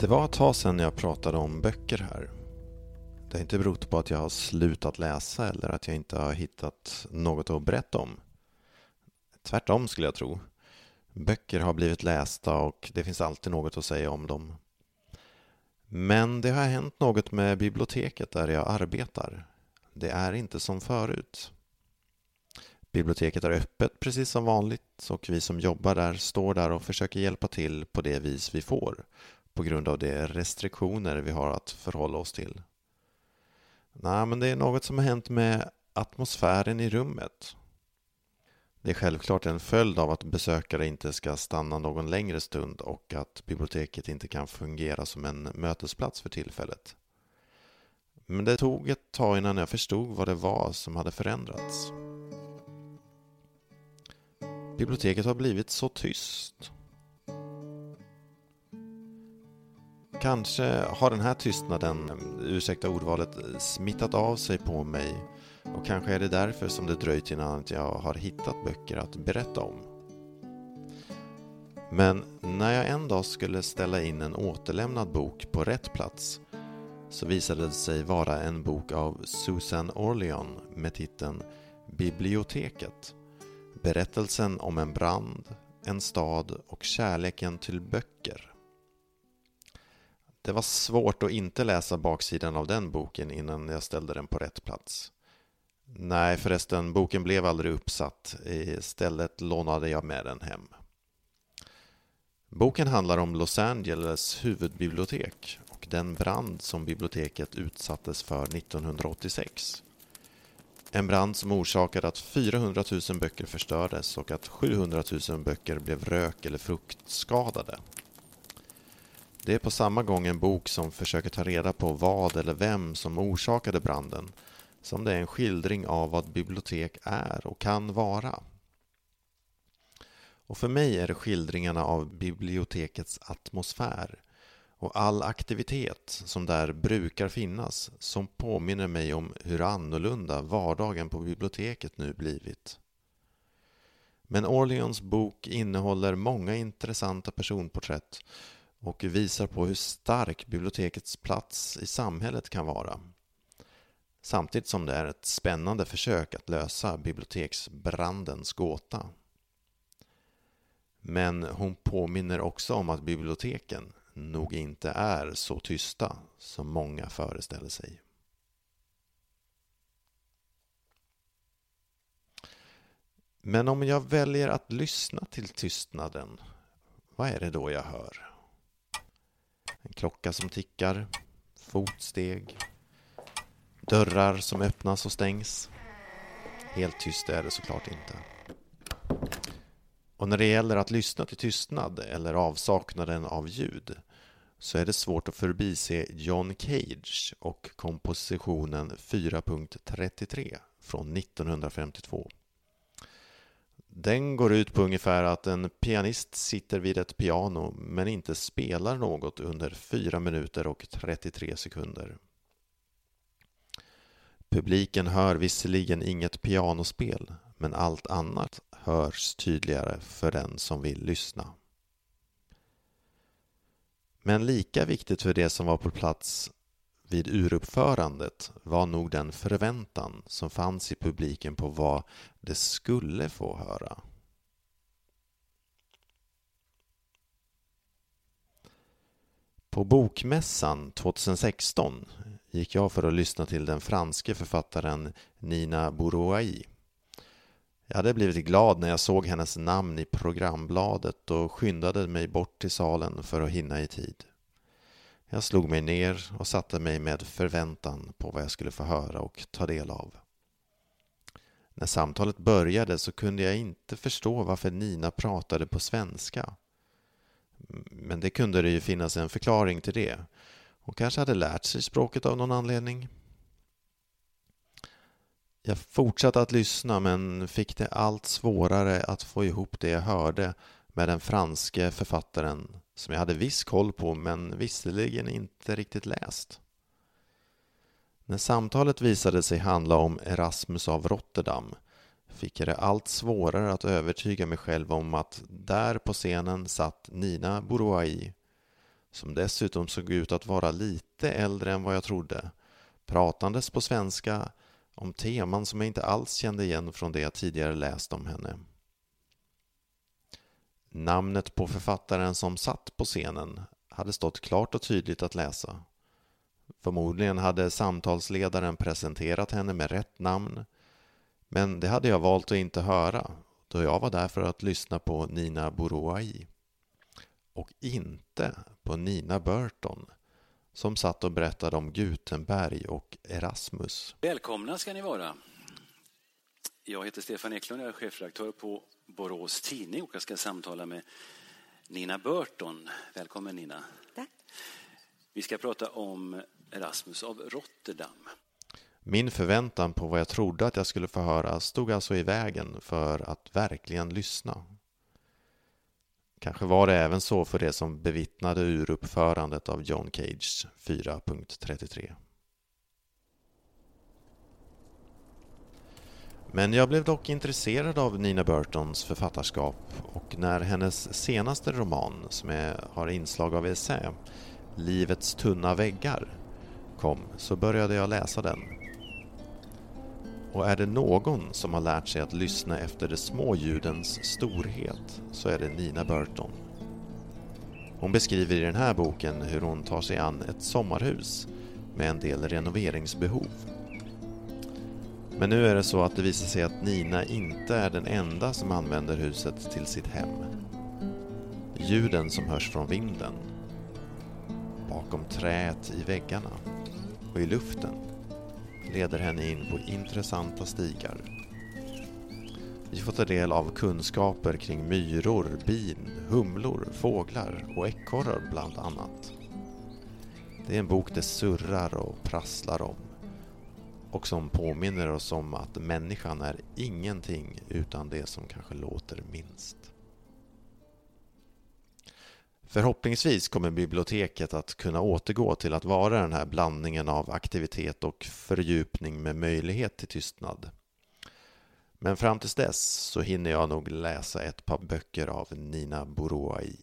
Det var ett tag sedan jag pratade om böcker här. Det har inte berott på att jag har slutat läsa eller att jag inte har hittat något att berätta om. Tvärtom skulle jag tro. Böcker har blivit lästa och det finns alltid något att säga om dem. Men det har hänt något med biblioteket där jag arbetar. Det är inte som förut. Biblioteket är öppet precis som vanligt och vi som jobbar där står där och försöker hjälpa till på det vis vi får på grund av de restriktioner vi har att förhålla oss till. Nej, men det är något som har hänt med atmosfären i rummet. Det är självklart en följd av att besökare inte ska stanna någon längre stund och att biblioteket inte kan fungera som en mötesplats för tillfället. Men det tog ett tag innan jag förstod vad det var som hade förändrats. Biblioteket har blivit så tyst. Kanske har den här tystnaden, eh, ursäkta ordvalet, smittat av sig på mig och kanske är det därför som det dröjt innan jag har hittat böcker att berätta om. Men när jag en dag skulle ställa in en återlämnad bok på rätt plats så visade det sig vara en bok av Susan Orleon med titeln Biblioteket. Berättelsen om en brand, en stad och kärleken till böcker. Det var svårt att inte läsa baksidan av den boken innan jag ställde den på rätt plats. Nej förresten, boken blev aldrig uppsatt. Istället lånade jag med den hem. Boken handlar om Los Angeles huvudbibliotek och den brand som biblioteket utsattes för 1986. En brand som orsakade att 400 000 böcker förstördes och att 700 000 böcker blev rök eller fruktskadade. Det är på samma gång en bok som försöker ta reda på vad eller vem som orsakade branden som det är en skildring av vad bibliotek är och kan vara. Och för mig är det skildringarna av bibliotekets atmosfär och all aktivitet som där brukar finnas som påminner mig om hur annorlunda vardagen på biblioteket nu blivit. Men Orleans bok innehåller många intressanta personporträtt och visar på hur stark bibliotekets plats i samhället kan vara. Samtidigt som det är ett spännande försök att lösa biblioteksbrandens gåta. Men hon påminner också om att biblioteken nog inte är så tysta som många föreställer sig. Men om jag väljer att lyssna till tystnaden, vad är det då jag hör? En klocka som tickar, fotsteg, dörrar som öppnas och stängs. Helt tyst är det såklart inte. Och när det gäller att lyssna till tystnad eller avsaknaden av ljud så är det svårt att förbise John Cage och kompositionen 4.33 från 1952. Den går ut på ungefär att en pianist sitter vid ett piano men inte spelar något under 4 minuter och 33 sekunder. Publiken hör visserligen inget pianospel men allt annat hörs tydligare för den som vill lyssna. Men lika viktigt för det som var på plats vid uruppförandet var nog den förväntan som fanns i publiken på vad det skulle få höra. På Bokmässan 2016 gick jag för att lyssna till den franske författaren Nina Bourouai. Jag hade blivit glad när jag såg hennes namn i programbladet och skyndade mig bort till salen för att hinna i tid. Jag slog mig ner och satte mig med förväntan på vad jag skulle få höra och ta del av. När samtalet började så kunde jag inte förstå varför Nina pratade på svenska. Men det kunde det ju finnas en förklaring till det. Hon kanske hade lärt sig språket av någon anledning. Jag fortsatte att lyssna men fick det allt svårare att få ihop det jag hörde med den franske författaren som jag hade viss koll på men visserligen inte riktigt läst. När samtalet visade sig handla om Erasmus av Rotterdam fick jag det allt svårare att övertyga mig själv om att där på scenen satt Nina Bourouai som dessutom såg ut att vara lite äldre än vad jag trodde, pratandes på svenska om teman som jag inte alls kände igen från det jag tidigare läst om henne. Namnet på författaren som satt på scenen hade stått klart och tydligt att läsa. Förmodligen hade samtalsledaren presenterat henne med rätt namn men det hade jag valt att inte höra då jag var där för att lyssna på Nina Borouai och inte på Nina Burton som satt och berättade om Gutenberg och Erasmus. Välkomna ska ni vara. Jag heter Stefan Eklund, jag är chefredaktör på Borås Tidning och jag ska samtala med Nina Burton. Välkommen Nina. Tack. Vi ska prata om Erasmus av Rotterdam. Min förväntan på vad jag trodde att jag skulle få höra stod alltså i vägen för att verkligen lyssna. Kanske var det även så för det som bevittnade ur uppförandet av John Cage 4.33. Men jag blev dock intresserad av Nina Burtons författarskap och när hennes senaste roman, som är, har inslag av essä, Livets tunna väggar, kom så började jag läsa den. Och är det någon som har lärt sig att lyssna efter de små ljudens storhet så är det Nina Burton. Hon beskriver i den här boken hur hon tar sig an ett sommarhus med en del renoveringsbehov. Men nu är det så att det visar sig att Nina inte är den enda som använder huset till sitt hem. Ljuden som hörs från vinden, bakom träet i väggarna och i luften leder henne in på intressanta stigar. Vi får ta del av kunskaper kring myror, bin, humlor, fåglar och ekorrar bland annat. Det är en bok det surrar och prasslar om och som påminner oss om att människan är ingenting utan det som kanske låter minst. Förhoppningsvis kommer biblioteket att kunna återgå till att vara den här blandningen av aktivitet och fördjupning med möjlighet till tystnad. Men fram tills dess så hinner jag nog läsa ett par böcker av Nina Boroai.